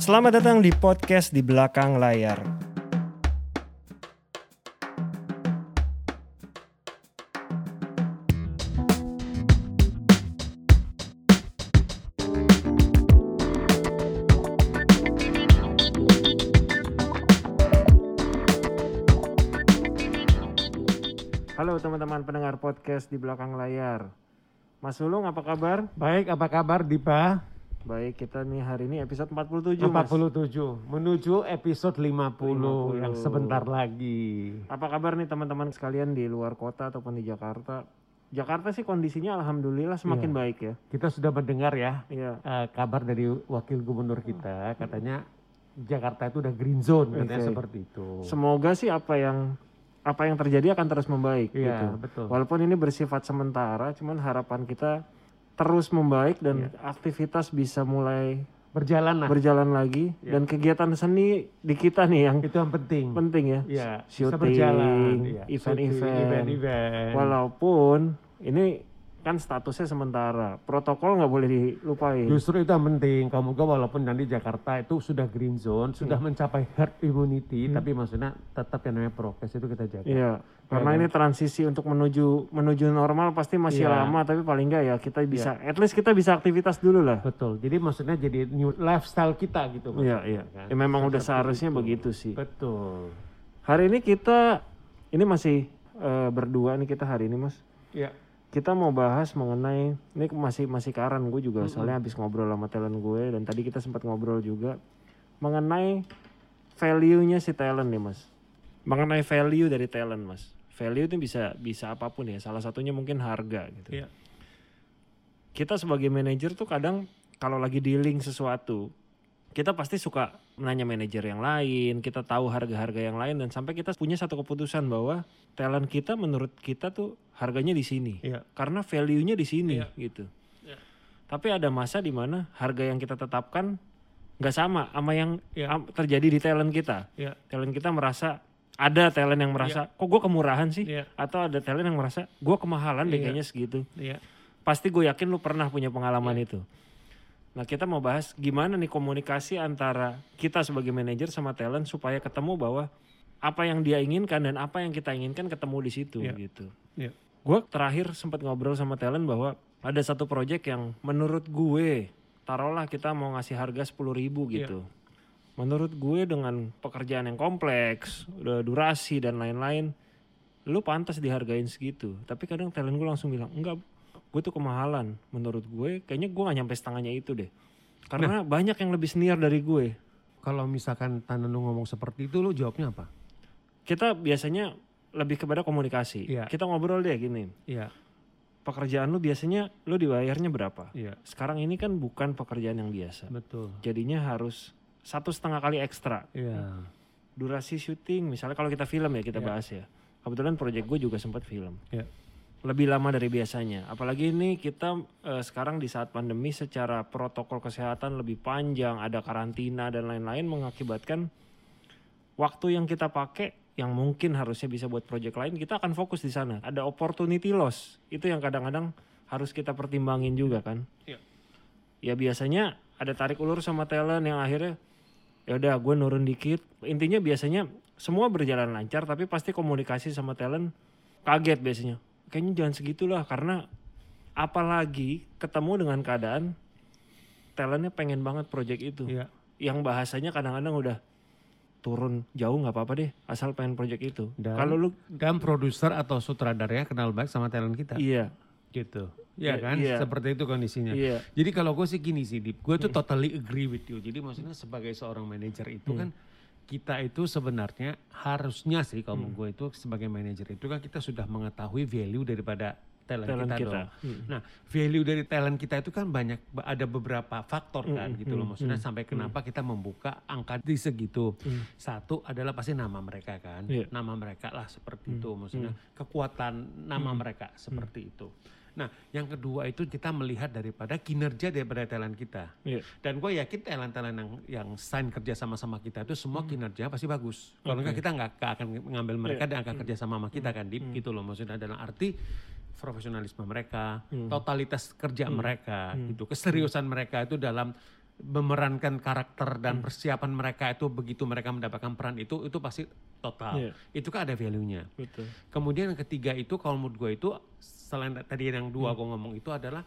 Selamat datang di podcast di belakang layar. Halo teman-teman pendengar podcast di belakang layar. Mas Sulung apa kabar? Baik, apa kabar Dipa? Baik, kita nih hari ini episode 47 Mas. 47, menuju episode 50, 50. yang sebentar lagi. Apa kabar nih teman-teman sekalian di luar kota ataupun di Jakarta? Jakarta sih kondisinya alhamdulillah semakin Iya. baik ya. Kita sudah mendengar ya Iya. eh, kabar dari wakil gubernur kita, katanya Jakarta itu udah green zone, katanya seperti itu. Semoga sih apa yang apa yang terjadi akan terus membaik Iya, gitu. betul. Walaupun ini bersifat sementara, cuman harapan kita terus membaik dan Iya. aktivitas bisa mulai Berjalan lah, berjalan lagi Iya. dan kegiatan seni di kita nih yang itu yang penting. penting ya. Syuting, berjalan. Iya, event-event. syuting, event-event. Walaupun ini kan statusnya sementara, protokol nggak boleh dilupain. Justru itu yang penting. Kamu juga walaupun nanti Jakarta itu sudah green zone, sudah Hmm. mencapai herd immunity, tapi maksudnya tetap yang namanya prokes itu kita jaga. Iya, karena ini transisi untuk menuju menuju normal pasti masih Iya. lama, tapi paling nggak ya kita bisa, at least kita bisa aktivitas dulu lah. Betul. Jadi maksudnya jadi new lifestyle kita gitu. Iya, iya. kan? Ya, memang udah Seperti seharusnya itu. begitu sih. Betul. Hari ini kita, ini masih eh, berdua nih kita hari ini mas. Iya. Kita mau bahas mengenai, ini masih masih karan gue juga, soalnya habis ngobrol sama talent gue dan tadi kita sempat ngobrol juga mengenai value-nya si talent nih mas. Mengenai value dari talent mas. Value itu bisa bisa apa pun ya. Salah satunya mungkin harga gitu. Iya. Kita sebagai manajer tuh kadang kalau lagi dealing sesuatu, kita pasti suka menanya manajer yang lain, kita tahu harga-harga yang lain dan sampai kita punya satu keputusan bahwa talent kita menurut kita tuh harganya di sini. Iya. Karena value-nya di sini Iya. gitu. Iya. Tapi ada masa di mana harga yang kita tetapkan nggak sama sama yang Iya. terjadi di talent kita. Iya. Talent kita merasa ada talent yang merasa kok gue kemurahan sih Iya. atau ada talent yang merasa gue kemahalan deh Iya. kayaknya segitu Iya. pasti gue yakin lu pernah punya pengalaman Iya. itu. Nah kita mau bahas gimana nih komunikasi antara kita sebagai manajer sama talent supaya ketemu bahwa apa yang dia inginkan dan apa yang kita inginkan ketemu di situ Iya. gitu. Iya. Gue terakhir sempat ngobrol sama talent bahwa ada satu project yang menurut gue taruhlah kita mau ngasih harga 10.000 ribu Iya. gitu. Menurut gue dengan pekerjaan yang kompleks, udah durasi dan lain-lain, lu pantas dihargain segitu. Tapi kadang talent gue langsung bilang, enggak, gue tuh kemahalan. Menurut gue, kayaknya gue gak nyampe setengahnya itu deh. Karena banyak yang lebih senior dari gue. Kalau misalkan Tanda lu ngomong seperti itu, lu jawabnya apa? Kita biasanya lebih kepada komunikasi. Iya. Kita ngobrol deh gini, Iya. pekerjaan lu biasanya lu dibayarnya berapa? Iya. Sekarang ini kan bukan pekerjaan yang biasa. Betul. Jadinya harus satu setengah kali ekstra. Iya. Durasi syuting, misalnya kalau kita film ya kita Iya. bahas ya. Kebetulan project gue juga sempat film. Iya. Lebih lama dari biasanya. Apalagi ini kita eh, sekarang di saat pandemi secara protokol kesehatan lebih panjang, ada karantina dan lain-lain mengakibatkan waktu yang kita pakai yang mungkin harusnya bisa buat project lain kita akan fokus di sana. Ada opportunity loss. Itu yang kadang-kadang harus kita pertimbangin juga kan. Iya. Ya biasanya ada tarik ulur sama talent yang akhirnya ya udah gue nurun dikit. Intinya biasanya semua berjalan lancar tapi pasti komunikasi sama talent kaget biasanya. Kayaknya jangan segitulah karena apalagi ketemu dengan keadaan talentnya pengen banget project itu. Iya. Yang bahasanya kadang-kadang udah turun jauh nggak apa-apa deh asal pengen project itu. Dan- Kalau lu Dan produser atau sutradaranya kenal baik sama talent kita. iya Gitu. Iya, Iya kan? iya. Seperti itu kondisinya. iya Jadi kalau gue sih gini sih, Dip. Gue tuh totally agree with you. Jadi maksudnya sebagai seorang manajer itu kan kita itu sebenarnya harusnya sih kalau gue itu sebagai manajer itu kan kita sudah mengetahui value daripada talent, talent kita, kita. dong. Hmm. Nah, value dari talent kita itu kan banyak ada beberapa faktor kan gitu loh. Maksudnya sampai kenapa kita membuka angka di segitu. Satu adalah pasti nama mereka kan. Iya. Nama mereka lah seperti itu. Maksudnya kekuatan nama mereka seperti itu. Nah, yang kedua itu kita melihat daripada kinerja daripada talent kita. Iya. Dan gue yakin talent-talent yang, yang sign kerja sama sama kita itu semua kinerja pasti bagus. Kalau enggak kita nggak akan mengambil mereka dan akan kerja sama sama kita kan, Dip, gitu loh. Maksudnya. Dalam arti profesionalisme mereka, totalitas kerja mereka, gitu, keseriusan mereka itu dalam memerankan karakter dan persiapan mereka itu begitu mereka mendapatkan peran itu itu pasti total. Iya. Itu kan ada value-nya. Betul. Kemudian yang ketiga itu kalau menurut gue itu selain tadi yang dua gue ngomong itu adalah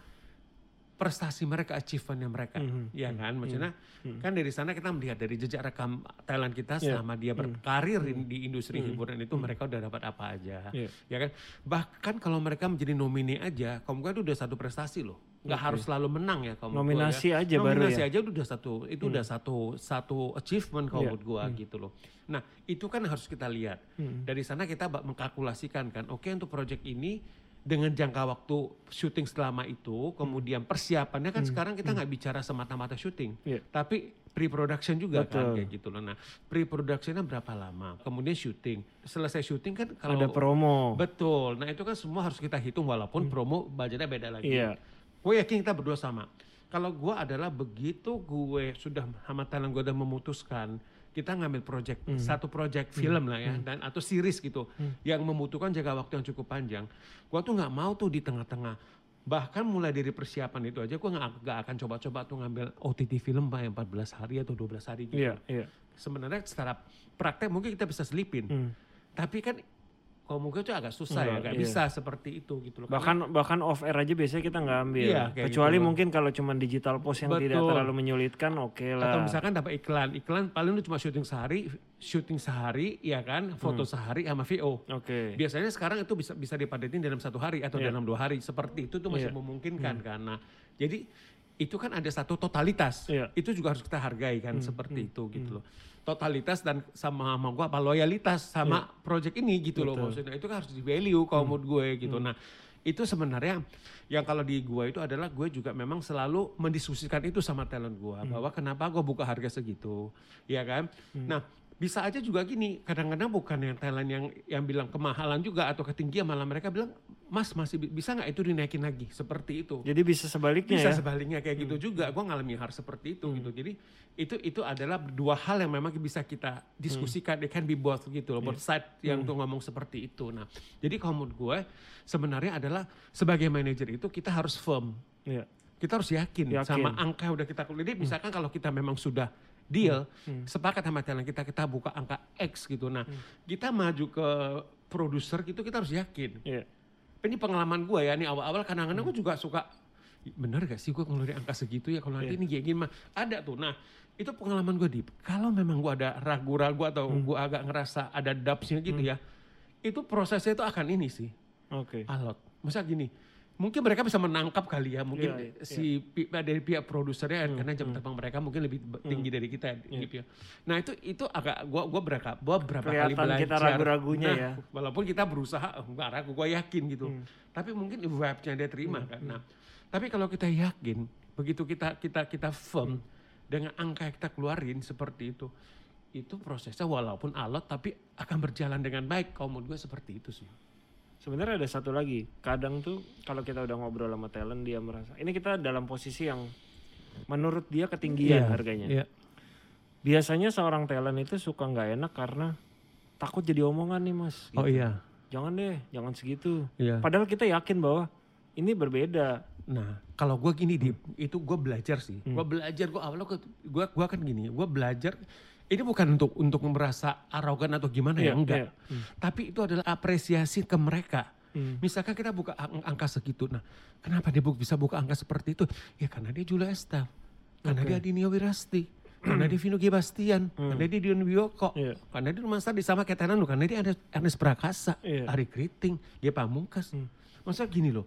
prestasi mereka, achievementnya mereka, Mhm. ya kan? Maksudnya kan dari sana kita melihat dari jejak rekam Thailand kita Iya. selama dia berkarir di- di industri hiburan itu mereka udah dapat apa aja, Iya. ya kan? Bahkan kalau mereka menjadi nomine aja, kamu kan itu udah satu prestasi loh. Nggak harus selalu menang ya kalau menurut gua Nominasi ya. aja baru Nominasi ya? aja udah satu, itu udah satu satu achievement kalau Iya. menurut gua gitu loh. Nah itu kan harus kita lihat. Hmm. Dari sana kita bak- mengkalkulasikan kan, oke untuk project ini dengan jangka waktu syuting selama itu, kemudian persiapannya kan sekarang kita nggak bicara semata-mata syuting, Iya. tapi pre-production juga kan Betul. kayak gitu loh. Nah pre-productionnya berapa lama, kemudian syuting, selesai syuting kan kalau Ada promo. betul, nah itu kan semua harus kita hitung walaupun promo budgetnya beda lagi. Iya. Gue yakin kita berdua sama. Kalau gue adalah begitu gue sudah sama talent gue udah memutuskan kita ngambil project satu project film lah ya dan atau series gitu yang membutuhkan jangka waktu yang cukup panjang. Gue tuh nggak mau tuh di tengah-tengah. Bahkan mulai dari persiapan itu aja gue nggak akan coba-coba tuh ngambil OTT film pak yang 14 hari atau 12 hari gitu. Iya, iya. Sebenarnya secara praktek mungkin kita bisa selipin. Hmm. Tapi kan kalau mungkin itu agak susah ya, Enggak, nggak iya. bisa seperti itu gitu loh. Karena- Bahkan bahkan off air aja biasanya kita nggak ambil. Iya, Kecuali gitu mungkin kalau cuma digital post yang tidak Betul. terlalu menyulitkan, oke lah. Atau misalkan dapat iklan, iklan paling lu cuma syuting sehari, syuting sehari, ya kan, foto sehari sama VO. Oke. Biasanya sekarang itu bisa bisa dipadetin dalam satu hari atau Iya. dalam dua hari. Seperti itu tuh masih Iya. memungkinkan karena jadi itu kan ada satu totalitas. Iya. Itu juga harus kita hargai kan seperti itu gitu loh. Totalitas dan sama sama gua apa loyalitas sama project ini gitu loh Betul. maksudnya. Itu kan harus di value kalau menurut gue gitu. Nah, itu sebenarnya yang kalau di gua itu adalah gue juga memang selalu mendiskusikan itu sama talent gua bahwa kenapa gua buka harga segitu, ya kan? Nah, bisa aja juga gini, kadang-kadang bukan yang talent yang yang bilang kemahalan juga atau ketinggian malah mereka bilang, "Mas, masih bi- bisa nggak itu dinaikin lagi?" Seperti itu. Jadi bisa sebaliknya Bisa ya. sebaliknya kayak gitu juga. Gua ngalami hal seperti itu gitu. Jadi itu itu adalah dua hal yang memang bisa kita diskusikan. It can be both gitu loh. Both side yang tuh ngomong seperti itu. Nah, jadi kalau menurut gue sebenarnya adalah sebagai manajer itu kita harus firm. Iya. Kita harus yakin, Yakin. sama angka yang udah kita Jadi misalkan kalau kita memang sudah deal, sepakat sama talent kita, kita buka angka X gitu. Nah, kita maju ke produser gitu kita harus yakin. Iya. ini pengalaman gue ya nih awal-awal kadang-kadang gue juga suka bener gak sih gue ngeluarin angka segitu ya kalau nanti ini kayak gini mah ada tuh. Nah itu pengalaman gue di kalau memang gue ada ragu-ragu atau gue agak ngerasa ada dubsnya gitu ya itu prosesnya itu akan ini sih. Oke. alot masa gini mungkin mereka bisa menangkap kali ya mungkin Iya, iya, si pi- dari pihak produsernya karena jam terbang mereka mungkin lebih be- tinggi dari kita gitu ya. Nah itu itu agak gua gua berapa gua berapa kali Kelihatan belajar. kita ragu-ragunya Nah, ya. Walaupun kita berusaha oh, enggak ragu gua yakin gitu. Tapi mungkin vibe-nya dia terima kan. Nah, tapi kalau kita yakin begitu kita kita kita firm dengan angka yang kita keluarin seperti itu itu prosesnya walaupun alot tapi akan berjalan dengan baik kalau menurut gue seperti itu sih. Sebenarnya ada satu lagi. Kadang tuh kalau kita udah ngobrol sama talent dia merasa ini kita dalam posisi yang menurut dia ketinggian harganya. Iya. Biasanya seorang talent itu suka nggak enak karena takut jadi omongan nih mas. Oh gitu. iya. Jangan deh, jangan segitu. Iya. Padahal kita yakin bahwa ini berbeda. Nah, kalau gue gini di itu gue belajar sih. Gue belajar gue awalnya gue gua kan gini, gue belajar ini bukan untuk untuk merasa arogan atau gimana ya Iya, enggak. iya. Tapi itu adalah apresiasi ke mereka. Hmm. Misalkan kita buka ang- angka segitu, nah kenapa dia bisa buka angka seperti itu? Ya karena dia Julia Estaf, karena dia Dinio Wirasti, karena dia Vino G. Bastian, karena dia Dion Wiyoko, Iya. karena dia Rumah di sama kayak Tenan, karena dia Ernest, Ernest Prakasa, Iya. Ari Kriting, dia Pamungkas. Maksudnya gini loh,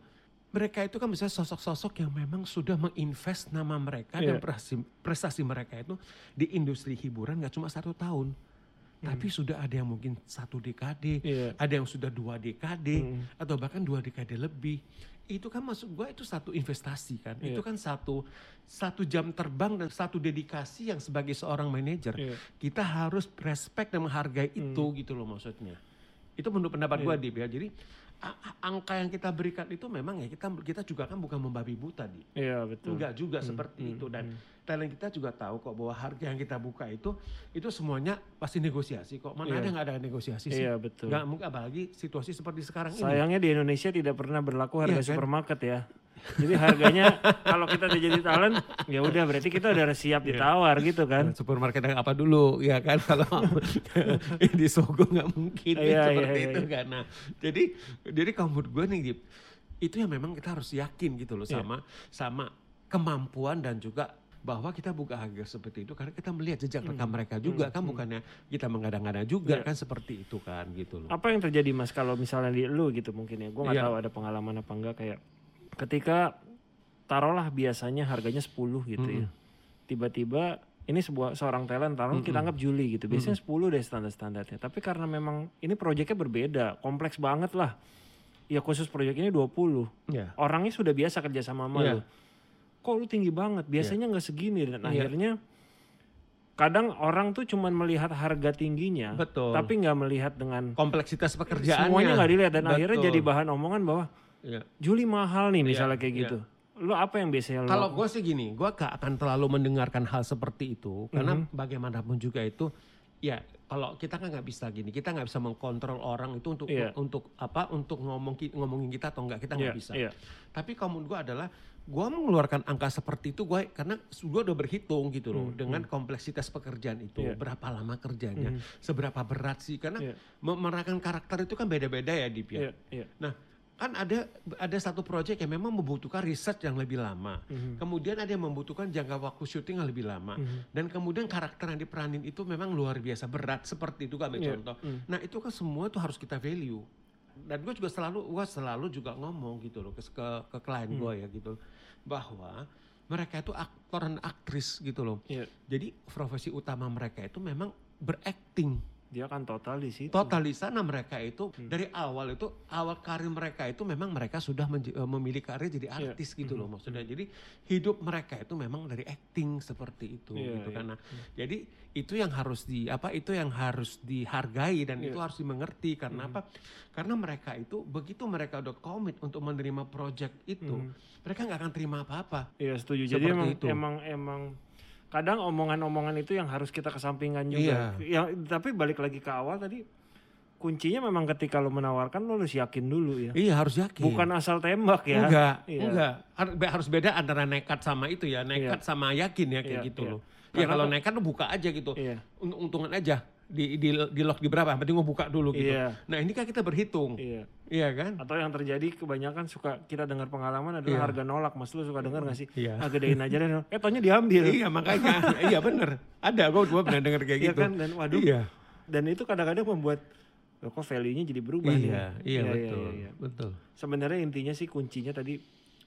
mereka itu kan bisa sosok-sosok yang memang sudah menginvest nama mereka dan Iya. prestasi, prestasi mereka itu di industri hiburan nggak cuma satu tahun. Tapi sudah ada yang mungkin satu dekade, Iya. ada yang sudah dua dekade, atau bahkan dua dekade lebih. Itu kan masuk gua itu satu investasi kan. Itu kan satu satu jam terbang dan satu dedikasi yang sebagai seorang manajer Iya. kita harus respect dan menghargai itu gitu loh maksudnya. Itu menurut pendapat gua Dip ya. Jadi angka yang kita berikan itu memang ya kita kita juga kan bukan membabi buta di. Iya betul. Enggak juga seperti itu dan talent kita juga tahu kok bahwa harga yang kita buka itu itu semuanya pasti negosiasi kok. Mana Iya. ada nggak ada negosiasi sih? Iya betul. Nggak mungkin apalagi situasi seperti sekarang ini. Sayangnya di Indonesia tidak pernah berlaku harga Iya kan? supermarket ya. Jadi harganya kalau kita udah jadi talent, ya udah berarti kita udah siap Iya. ditawar gitu kan. supermarket yang apa dulu ya kan kalau di Sogo nggak mungkin Iya, seperti iya, itu iya. kan nah jadi jadi kalau menurut gue nih Dip, itu yang memang kita harus yakin gitu loh Iya. sama sama kemampuan dan juga bahwa kita buka harga seperti itu karena kita melihat jejak rekam mereka juga kan bukannya kita mengada-ngada juga Hmm. Iya. kan seperti itu kan gitu loh Apa yang terjadi mas kalau misalnya di lu gitu mungkin ya, gue nggak Iya. tahu ada pengalaman apa enggak kayak ketika taruhlah biasanya harganya 10 gitu ya, tiba-tiba ini sebuah seorang talent taruh kita anggap Juli gitu, biasanya 10 deh standar-standarnya, tapi karena memang ini proyeknya berbeda, kompleks banget lah, ya khusus proyek ini 20 ya orangnya sudah biasa kerja sama sama Iya. lu. Kok lu tinggi banget? Biasanya nggak segini dan Iya. akhirnya kadang orang tuh cuman melihat harga tingginya, betul. tapi nggak melihat dengan kompleksitas pekerjaannya. semuanya nggak dilihat. Dan akhirnya Betul. jadi bahan omongan bahwa Iya. Juli mahal nih Iya, misalnya kayak iya. gitu. Lu apa yang biasanya lu Kalau gue sih gini, gue gak akan terlalu mendengarkan hal seperti itu karena Mhm. bagaimanapun juga itu, ya kalau kita kan nggak bisa gini, kita nggak bisa mengkontrol orang itu untuk Iya. untuk apa, untuk ngomong ngomongin kita atau enggak kita nggak Iya, bisa. iya. Tapi kalau menurut gue adalah gue mengeluarkan angka seperti itu gue karena gue udah berhitung gitu loh Hmm, dengan kompleksitas pekerjaan itu Iya. berapa lama kerjanya, Mhm. seberapa berat sih karena Iya. memerankan karakter itu kan beda-beda ya Dip ya. Iya, iya. Nah, kan ada ada satu proyek yang memang membutuhkan riset yang lebih lama. Mhm. Kemudian ada yang membutuhkan jangka waktu syuting yang lebih lama. Mhm. Dan kemudian karakter yang diperanin itu memang luar biasa berat seperti itu kan Iya, contoh. mhm. Nah, itu kan semua itu harus kita value. Dan gue juga selalu gue selalu juga ngomong gitu loh ke ke, ke klien Hmm. gue ya gitu bahwa mereka itu aktor dan aktris gitu loh. Iya. Jadi profesi utama mereka itu memang berakting. Dia kan total di situ. Total di sana mereka itu Hmm. dari awal itu awal karir mereka itu memang mereka sudah eh, memilih karir jadi Iya. artis gitu Hmm. loh maksudnya. Jadi hidup mereka itu memang dari acting seperti itu Iya, gitu iya. kan. Nah, jadi itu yang harus di apa itu yang harus dihargai dan Iya. itu harus dimengerti karena apa? Karena mereka itu begitu mereka udah komit untuk menerima project itu, Mhm. mereka nggak akan terima apa-apa. Iya setuju. Jadi emang itu. emang emang kadang omongan-omongan itu yang harus kita kesampingkan juga. Iya. Yang tapi balik lagi ke awal tadi kuncinya memang ketika lo menawarkan lo harus yakin dulu ya. Iya harus yakin. Bukan asal tembak ya. Enggak, Iya. enggak. Harus beda antara nekat sama itu ya. Nekat sama yakin ya kayak Iya, gitu iya. loh. Ya Karena kalau tuh- nekat lu buka aja gitu. Iya. Untung-untungan aja. Di, di, di lock di berapa? Penting mau buka dulu gitu. Iya. Nah ini kan kita berhitung. Iya. Iya kan? Atau yang terjadi kebanyakan suka kita dengar pengalaman adalah Iya. harga nolak. Mas lu suka dengar gak sih? Iya. Ah, gedein aja deh. Eh taunya diambil. iya makanya. iya bener. Ada gue gua pernah denger kayak Iya gitu. kan dan waduh. Iya. Dan itu kadang-kadang membuat loh kok value-nya jadi berubah nih. Iya, iya, betul. iya, iya. Betul. Sebenarnya intinya sih kuncinya tadi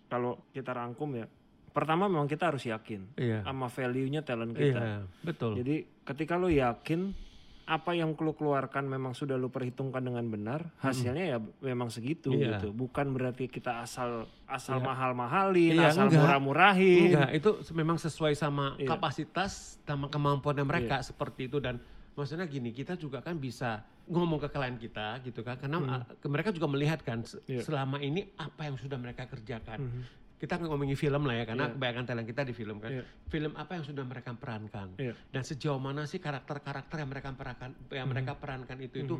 kalau kita rangkum ya. Pertama memang kita harus yakin Iya. sama value-nya talent kita. Iya, betul. Jadi ketika lo yakin apa yang lo keluarkan memang sudah lo perhitungkan dengan benar, hasilnya ya memang segitu Iya. gitu. Bukan berarti kita asal asal Iya. mahal-mahalin, Iya, asal murah-murahin. Enggak, itu memang sesuai sama Iya. kapasitas sama kemampuannya mereka seperti itu dan maksudnya gini, kita juga kan bisa ngomong ke klien kita gitu kan karena uh, ke- mereka juga melihat kan Iya. selama ini apa yang sudah mereka kerjakan. Mhm. Kita ngomongin film lah ya karena Iya. kebanyakan talent kita di film kan. Iya. Film apa yang sudah mereka perankan Iya. dan sejauh mana sih karakter-karakter yang mereka perankan yang Mhm. mereka perankan itu itu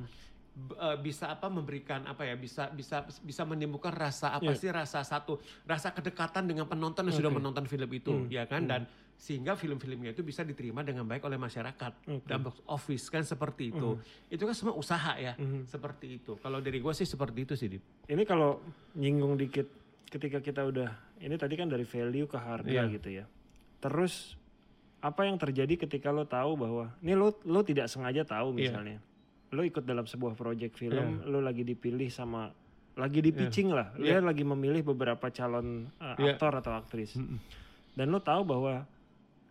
b- eh, bisa apa memberikan apa ya bisa bisa bisa menimbulkan rasa apa Iya. sih rasa satu rasa kedekatan dengan penonton yang sudah Oke. menonton film itu Hmm, ya kan dan sehingga film-filmnya itu bisa diterima dengan baik oleh masyarakat Oke. dan box office kan seperti itu itu kan semua usaha ya Mhm. seperti itu kalau dari gue sih seperti itu sih Dip. Ini kalau nyinggung dikit ketika kita udah ini tadi kan dari value ke harga Iya. gitu ya. Terus apa yang terjadi ketika lo tahu bahwa ini lo lo tidak sengaja tahu Iya. misalnya. Lo ikut dalam sebuah project film, lo lagi dipilih sama lagi di Iya. pitching lah. Dia lagi memilih beberapa calon uh, Iya. aktor atau aktris. Mm-mm. Dan lo tahu bahwa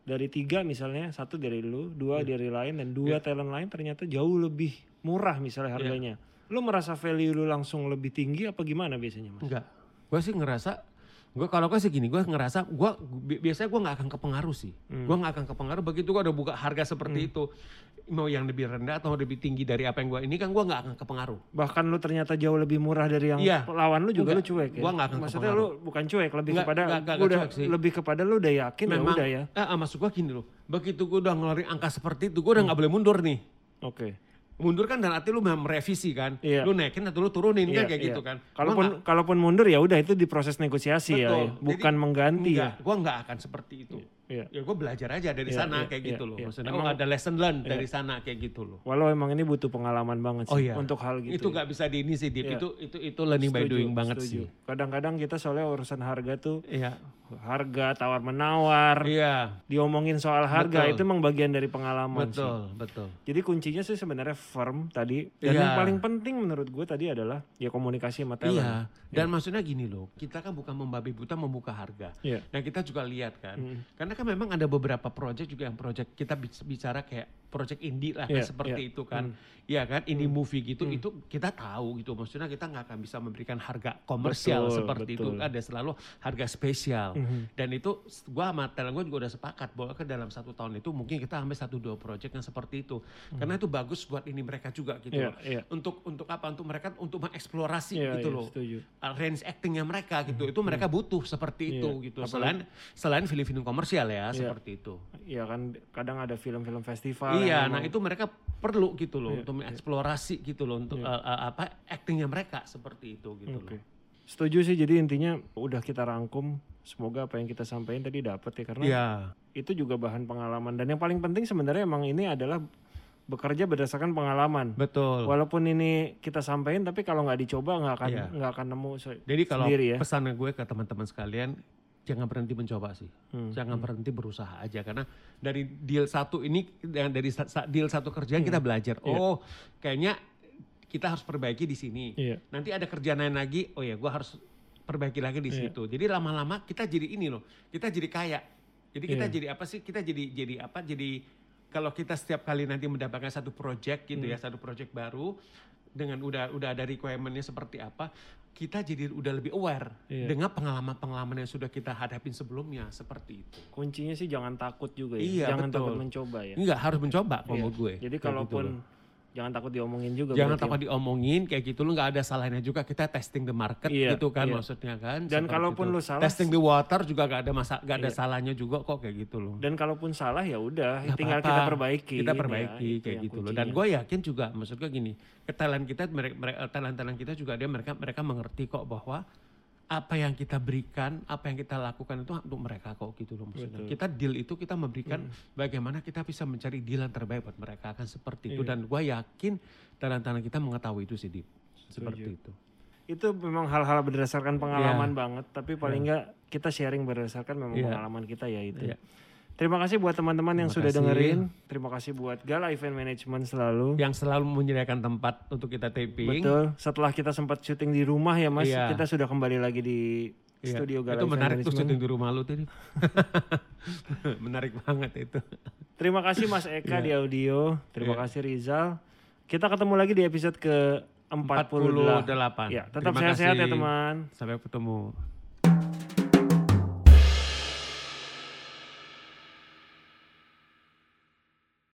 dari tiga misalnya satu dari lu, dua Iya. dari lain dan dua talent lain ternyata jauh lebih murah misalnya Iya. harganya. Lo merasa value lu langsung lebih tinggi apa gimana biasanya mas? enggak gue sih ngerasa gue kalau gue sih gini gue ngerasa gue bi- biasanya gue nggak akan kepengaruh sih Hmm. gue nggak akan kepengaruh begitu gue udah buka harga seperti itu mau yang lebih rendah atau lebih tinggi dari apa yang gue ini kan gue nggak akan kepengaruh Bahkan lu ternyata jauh lebih murah dari yang Iya. lawan lu juga Enggak. lu cuek ya. Gua nggak akan Maksudnya lu bukan cuek, lebih kepada gua udah cuek sih. lebih kepada lu udah yakin ya memang udah ya. eh, eh, maksud gue gini loh begitu gue udah ngeluarin angka seperti itu gue udah nggak boleh mundur nih Oke. Mundur kan dan arti lu merevisi kan. Iya. Lu naikin atau lu turunin Iya, kan kayak iya. gitu kan. Kalaupun nggak- kalaupun mundur ya udah itu di proses negosiasi ya, Betul. ya, bukan Jadi, mengganti enggak, ya. gua nggak akan seperti itu. Iya. Ya gue belajar aja dari Iya, sana iya, kayak iya, gitu loh. iya. Maksudnya Emang- oh ada lesson learn dari sana kayak gitu loh. Walau emang ini butuh pengalaman banget sih Oh iya. untuk hal gitu. itu ya. nggak bisa di ini sih, Dip. Iya. Itu itu itu learning by Setuju, doing banget setuju. sih. Kadang-kadang kita soalnya urusan harga tuh Iya. Harga tawar menawar, Iya. diomongin soal harga Betul. itu emang bagian dari pengalaman sih. Betul, betul. Jadi kuncinya sih sebenarnya firm tadi dan Iya. yang paling penting menurut gue tadi adalah ya komunikasi sama talent. Iya. Dan maksudnya gini loh, kita kan bukan membabi buta membuka harga. Iya. Dan kita juga lihat kan, Mm. karena kan memang ada beberapa project juga yang project kita bic- bicara kayak project indie lah kan Iya, seperti iya. itu kan, Iya kan, indie movie gitu, itu kita tahu gitu. Maksudnya kita nggak akan bisa memberikan harga komersial Betul, seperti itu. betul. Ada selalu harga spesial. Mhm. Dan itu gua sama talent gue juga udah sepakat bahwa ke dalam satu tahun itu mungkin kita ambil satu dua project yang seperti itu. Karena itu bagus buat ini mereka juga gitu Iya, loh. iya. Untuk untuk apa? Untuk mereka untuk mengeksplorasi Iya, gitu iya, loh setuju. uh, range actingnya mereka gitu itu mereka butuh seperti itu Iya, gitu apalagi- selain selain film-film komersial Iya. ya seperti itu Iya kan kadang ada film-film festival. iya yang nah memang- itu mereka perlu gitu loh Iya, untuk mengeksplorasi gitu loh untuk Iya. uh, uh, apa actingnya mereka seperti itu gitu Oke. loh Setuju sih jadi intinya udah kita rangkum semoga apa yang kita sampaikan tadi dapat ya karena Iya itu juga bahan pengalaman dan yang paling penting sebenarnya emang ini adalah bekerja berdasarkan pengalaman. betul Walaupun ini kita sampaikan tapi kalau nggak dicoba nggak akan Iya. nggak akan nemu se- jadi kalau sendiri ya. pesan gue ke teman-teman sekalian jangan berhenti mencoba sih Hmm, jangan berhenti berusaha aja karena dari deal satu ini dari deal satu kerjaan kita belajar Iya. oh kayaknya kita harus perbaiki di sini Iya. nanti ada kerjaan lain lagi oh ya gue harus perbaiki lagi di Iya. situ jadi lama-lama kita jadi ini loh kita jadi kaya jadi kita Iya. jadi apa sih kita jadi jadi apa jadi kalau kita setiap kali nanti mendapatkan satu project gitu ya Hmm. satu project baru dengan udah udah ada requirementnya seperti apa kita jadi udah lebih aware Iya. dengan pengalaman-pengalaman yang sudah kita hadapin sebelumnya seperti itu Kuncinya sih jangan takut juga ya. Iya, jangan betul. takut mencoba ya. enggak harus mencoba kalau Iya. menurut gue Jadi Kayak kalaupun gitu. Jangan takut diomongin juga. jangan ya. takut diomongin kayak gitu lu nggak ada salahnya juga kita testing the market Iya, gitu kan iya. maksudnya kan Dan kalaupun itu. lu salah- testing the water juga gak ada masa gak ada Iya. salahnya juga kok kayak gitu loh Dan kalaupun salah ya udah, Nggak tinggal kita perbaiki. kita ya, perbaiki itu kayak gitu loh dan gue yakin juga maksud gue gini ketalent kita mereka talent talent kita juga dia mereka mereka mengerti kok bahwa apa yang kita berikan apa yang kita lakukan itu untuk mereka kok gitu loh maksudnya Betul. kita deal itu kita memberikan bagaimana kita bisa mencari deal yang terbaik buat mereka akan seperti itu Iya. dan gue yakin talent kita mengetahui itu sih Dip. seperti itu itu memang hal-hal berdasarkan pengalaman banget tapi paling Iya. nggak kita sharing berdasarkan memang Iya. pengalaman kita ya itu Iya. Terima kasih buat teman-teman yang Terima sudah kasih. dengerin. Terima kasih buat Gala Event Management selalu. Yang selalu menyediakan tempat untuk kita taping. Betul. Setelah kita sempat syuting di rumah ya mas Iya. kita sudah kembali lagi di Iya, studio Gala itu Event menarik tuh syuting di rumah lu tuh Dip. menarik banget itu. Terima kasih Mas Eka Iya. di audio. Terima Iya. kasih Rizal. Kita ketemu lagi di episode ke 48 48. ya tetap sehat-sehat ya teman. Sampai ketemu